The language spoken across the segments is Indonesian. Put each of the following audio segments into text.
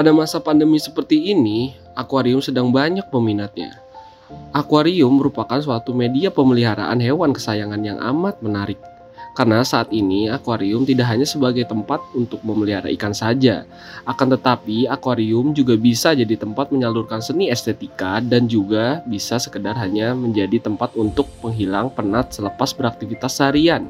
Pada masa pandemi seperti ini, akuarium sedang banyak peminatnya. Akuarium merupakan suatu media pemeliharaan hewan kesayangan yang amat menarik. Karena saat ini akuarium tidak hanya sebagai tempat untuk memelihara ikan saja, akan tetapi akuarium juga bisa jadi tempat menyalurkan seni estetika dan juga bisa sekedar hanya menjadi tempat untuk penghilang penat selepas beraktivitas seharian.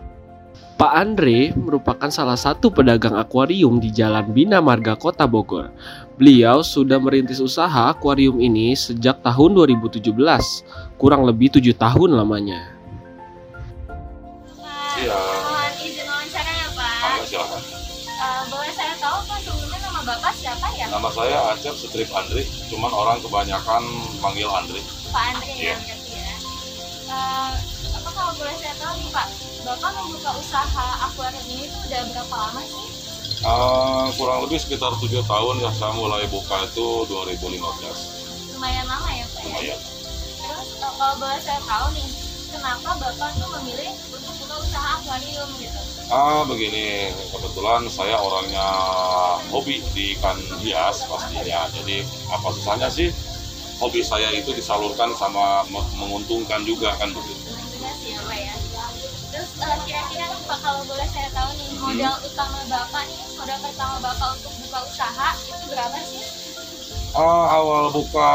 Pak Andre merupakan salah satu pedagang akuarium di Jalan Bina Marga Kota Bogor. Beliau sudah merintis usaha akuarium ini sejak tahun 2017, kurang lebih tujuh tahun lamanya. Iya. Mohon izin wawancara ya Pak. Mangga silakan. Eh, boleh saya tahu Pak sebelumnya nama Bapak siapa ya? Nama saya Acep Strip Andri, cuman orang kebanyakan manggil Andri. Pak Andre Iya. ya ya. Eh, apa kalau boleh saya tahu nih Pak, Bapak membuka usaha akuarium ini tuh udah berapa lama sih? Eh, kurang lebih sekitar tujuh tahun ya saya mulai buka itu 2015 Lumayan lama ya Pak ya? lumayan. Terus eh, kalau boleh saya tahu nih, kenapa Bapak tuh memilih untuk buka usaha akuarium gitu? Ah begini, kebetulan saya orangnya hobi di ikan hias pastinya. Jadi apa susahnya sih hobi saya itu disalurkan sama me- menguntungkan juga kan begitu. Sih ya Pak ya. Terus eh, kira-kira Pak kalau boleh saya tahu nih modal utama Bapak nih, modal pertama Bapak untuk buka usaha itu berapa sih? Ah, awal buka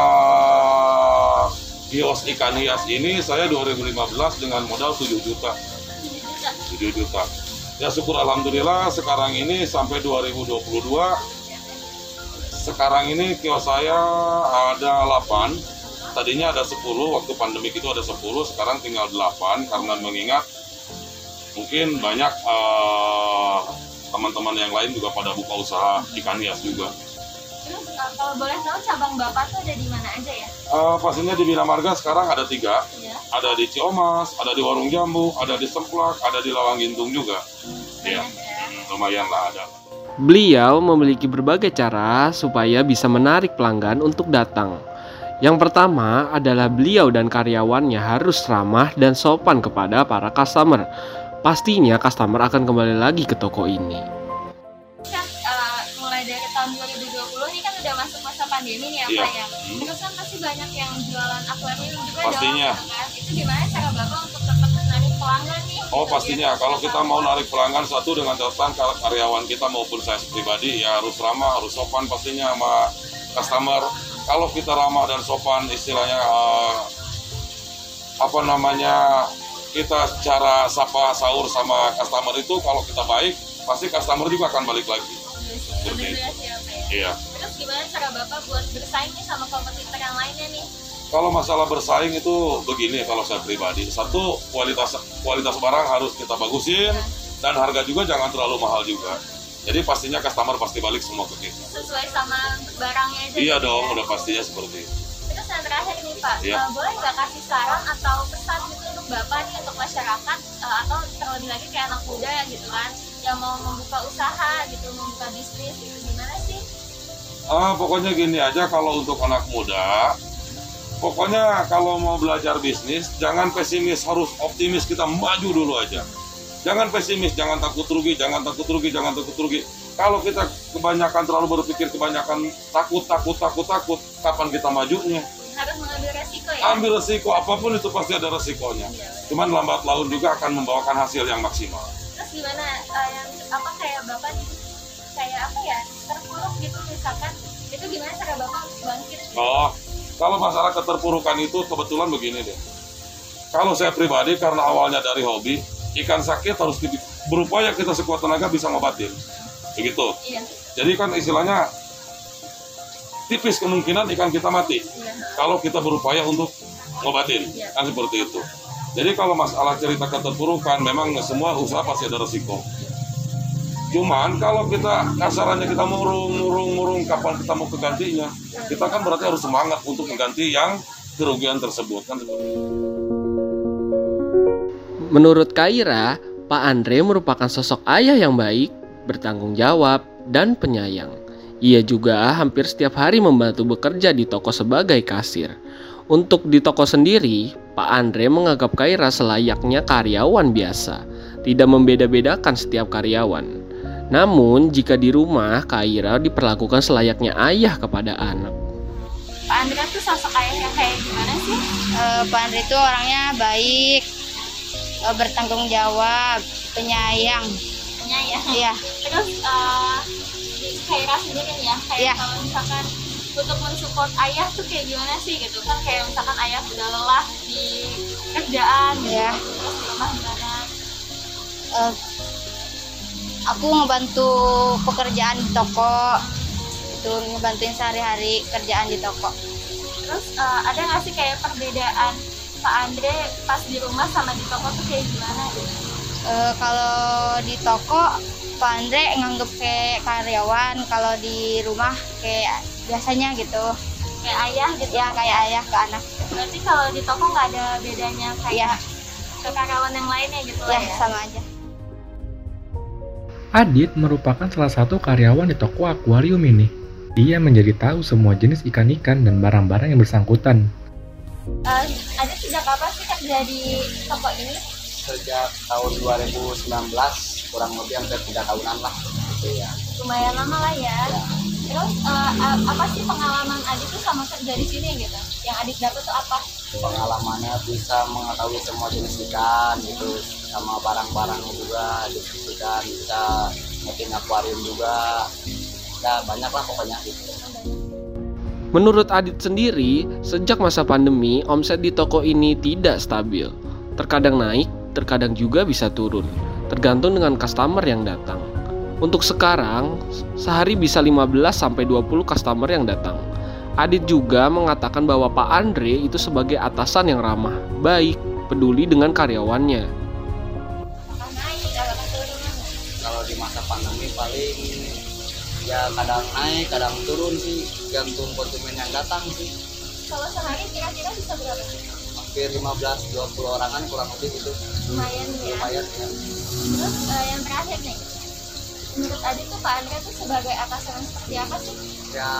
kios ikan hias ini saya 2015 dengan modal 7 juta. 7 juta. 7 juta. Ya syukur alhamdulillah sekarang ini sampai 2022 sekarang ini kios saya ada 8 tadinya ada 10 waktu pandemik itu ada 10 sekarang tinggal 8 karena mengingat mungkin banyak eh, teman-teman yang lain juga pada buka usaha ikan hias juga. Terus uh, kalau boleh tahu cabang Bapak tuh ada di mana aja ya? Eh, pastinya di Bina Marga sekarang ada tiga. Iya. ada di Ciomas, ada di Warung Jambu, ada di Semplak, ada di Lawang Gintung juga. Ya Banyak ya. hmm, lumayan lah ada Beliau memiliki berbagai cara supaya bisa menarik pelanggan untuk datang. Yang pertama adalah beliau dan karyawannya harus ramah dan sopan kepada para customer. Pastinya customer akan kembali lagi ke toko ini. Kan uh, mulai dari tahun 2020 ini kan udah masuk masa pandemi nih ya Iya. Pak ya. Hmm. Terus kan pasti banyak yang jualan akuarium juga Pastinya. dong. gitu kan. Itu gimana cara Bapak pelanggan nih? Oh pastinya kalau kita mau narik pelanggan satu dengan catatan kar- karyawan kita maupun saya pribadi ya harus ramah, harus sopan pastinya sama customer. Kalau kita ramah dan sopan istilahnya eh, apa namanya kita cara sapa sahur sama customer itu kalau kita baik pasti customer juga akan balik lagi. Seperti ya Pak ya. Iya. Terus gimana cara Bapak buat bersaing nih sama kompetitor yang lainnya nih? Kalau masalah bersaing itu begini kalau saya pribadi. Satu kualitas kualitas barang harus kita bagusin dan harga juga jangan terlalu mahal juga. Jadi pastinya customer pasti balik semua ke kita. Sesuai sama barangnya aja. Iya gitu dong, ya. udah pastinya seperti itu. Terus yang terakhir nih Pak, Iya. eh, boleh nggak kasih saran atau pesan gitu untuk Bapak nih untuk masyarakat eh, atau terlebih lagi kayak anak muda ya gitu kan yang mau membuka usaha gitu, membuka bisnis gitu gimana sih? Ah, pokoknya gini aja kalau untuk anak muda, pokoknya kalau mau belajar bisnis jangan pesimis, harus optimis kita maju dulu aja. Jangan pesimis, jangan takut rugi, jangan takut rugi, jangan takut rugi. Kalau kita kebanyakan terlalu berpikir kebanyakan takut, takut, takut, takut, kapan kita majunya? Harus mengambil resiko ya. Ambil resiko apa pun itu pasti ada resikonya. Iya. Cuman lambat laun juga akan membawakan hasil yang maksimal. Terus gimana eh, yang apa kayak Bapak kayak apa ya terpuruk gitu misalkan itu gimana cara Bapak bangkit? Oh, kalau masalah keterpurukan itu kebetulan begini deh. Kalau saya pribadi karena awalnya dari hobi, ikan sakit harus di- berupaya kita sekuat tenaga bisa ngobatin. Begitu. Iya, Jadi kan istilahnya tipis kemungkinan ikan kita mati iya. kalau kita berupaya untuk ngobatin. Kan seperti itu. Jadi kalau masalah cerita keterpurukan, memang semua usaha pasti ada resiko. Cuman kalau kita kasarannya kita murung, murung, murung, kapan kita mau kegantinya, kita kan berarti harus semangat untuk mengganti yang kerugian tersebut kan. Menurut Kaira, Pak Andre merupakan sosok ayah yang baik, bertanggung jawab, dan penyayang. Ia juga hampir setiap hari membantu bekerja di toko sebagai kasir. Untuk di toko sendiri, Pak Andre menganggap Kaira selayaknya karyawan biasa, tidak membeda-bedakan setiap karyawan. Namun, jika di rumah, Kaira diperlakukan selayaknya ayah kepada anak. Pak Andre tuh sosok ayah yang kayak gimana sih? Eh, Pak Andre itu orangnya baik, eh, bertanggung jawab, penyayang. Penyayang. Iya, Terus eh Kaira sendiri nih ya, kayak Iya. kalau misalkan untuk mensupport ayah tuh kayak gimana sih gitu kan kayak misalkan ayah udah lelah di kerjaan gitu Iya. terus di rumah gimana eh, aku ngebantu pekerjaan di toko. Itu ngebantuin sehari-hari kerjaan di toko. terus eh, ada nggak sih kayak perbedaan Pak Andre pas di rumah sama di toko tuh kayak gimana gitu Eh, kalau di toko Pak Andre nganggep kayak karyawan, kalau di rumah kayak biasanya gitu. kayak ayah gitu Ya kayak ayah ke anak. berarti kalau di toko nggak ada bedanya kayak ke karyawan yang lainnya gitu lah ya ya sama aja. Adit merupakan salah satu karyawan di toko akuarium ini. Dia menjadi tahu semua jenis ikan-ikan dan barang-barang yang bersangkutan. Eh, ada sejak kapan sih kerja di toko ini? Sejak tahun 2019 kurang lebih hampir tiga tahunan lah. Gitu ya. lumayan lama lah ya. Terus eh, a- apa sih pengalaman Adit tuh sama kerja di sini gitu? Yang Adit dapat tuh apa? Pengalamannya bisa mengetahui semua jenis ikan gitu sama barang-barangnya juga jenis ikan bisa ngetin akuarium juga ya banyak lah pokoknya gitu. Menurut Adit sendiri, sejak masa pandemi, omset di toko ini tidak stabil. Terkadang naik, terkadang juga bisa turun, tergantung dengan customer yang datang. Untuk sekarang, sehari bisa 15 sampai 20 customer yang datang. Adit juga mengatakan bahwa Pak Andre itu sebagai atasan yang ramah, baik, peduli dengan karyawannya. Paling ya kadang naik kadang turun sih gantung konsumen yang datang sih. Kalau sehari kira-kira bisa berapa? Hampir 15-20 orangan kurang lebih gitu. Lumayan ya. Lumayan ya. Terus eh, yang terakhir nih. Menurut Adit tuh Pak Andre tuh sebagai atasan seperti apa sih? Ya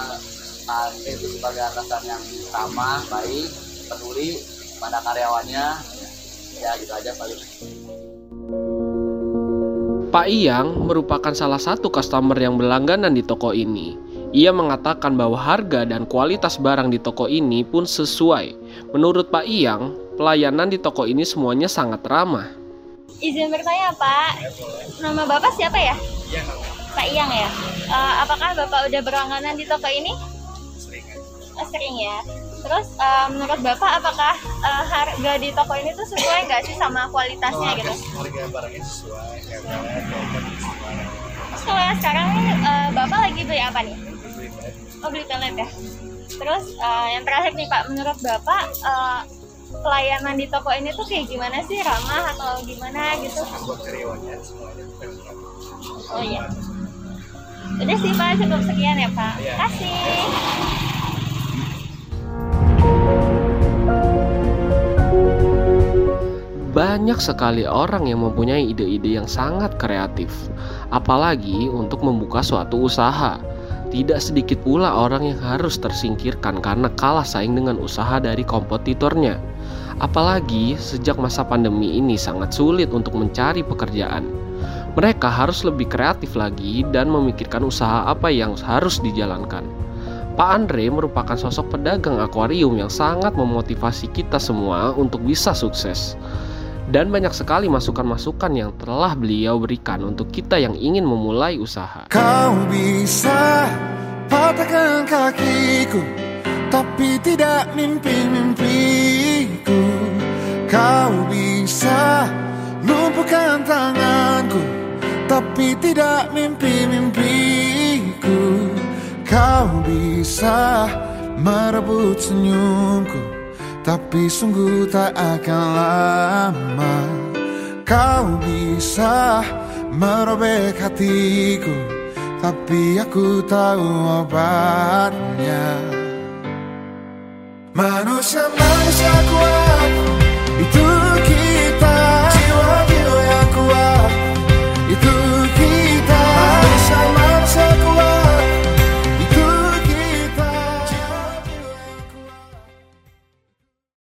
Andre itu sebagai atasan yang ramah, baik, peduli pada karyawannya. Ya gitu aja paling Pak Iyang merupakan salah satu customer yang berlangganan di toko ini. Ia mengatakan bahwa harga dan kualitas barang di toko ini pun sesuai. Menurut Pak Iyang, pelayanan di toko ini semuanya sangat ramah. izin bertanya Pak. Nama Bapak siapa ya? Pak Iyang ya. Eh, apakah Bapak udah berlangganan di toko ini? Oh, sering ya terus eh, menurut Bapak apakah eh, harga di toko ini tuh sesuai nggak sih sama kualitasnya gitu harga barangnya sesuai Terus kalau yang sekarang nih eh, Bapak lagi beli apa nih? Oh beli pelet ya. Terus eh, yang terakhir nih Pak, menurut Bapak eh, pelayanan di toko ini tuh kayak gimana sih? Ramah atau gimana gitu? buat karyawannya semuanya Oh iya. Udah sih Pak, cukup sekian ya Pak. Kasih. Banyak sekali orang yang mempunyai ide-ide yang sangat kreatif, apalagi untuk membuka suatu usaha. Tidak sedikit pula orang yang harus tersingkirkan karena kalah saing dengan usaha dari kompetitornya. Apalagi sejak masa pandemi ini sangat sulit untuk mencari pekerjaan. Mereka harus lebih kreatif lagi dan memikirkan usaha apa yang harus dijalankan. Pak Andre merupakan sosok pedagang akuarium yang sangat memotivasi kita semua untuk bisa sukses. Dan banyak sekali masukan-masukan yang telah beliau berikan untuk kita yang ingin memulai usaha. Kau bisa patahkan kakiku Tapi tidak mimpi-mimpiku Kau bisa lumpuhkan tanganku Tapi tidak mimpi-mimpiku Kau bisa merebut senyumku Tapi sungguh tak akan lama Kau bisa merobek hatiku. Tapi aku tahu obatnya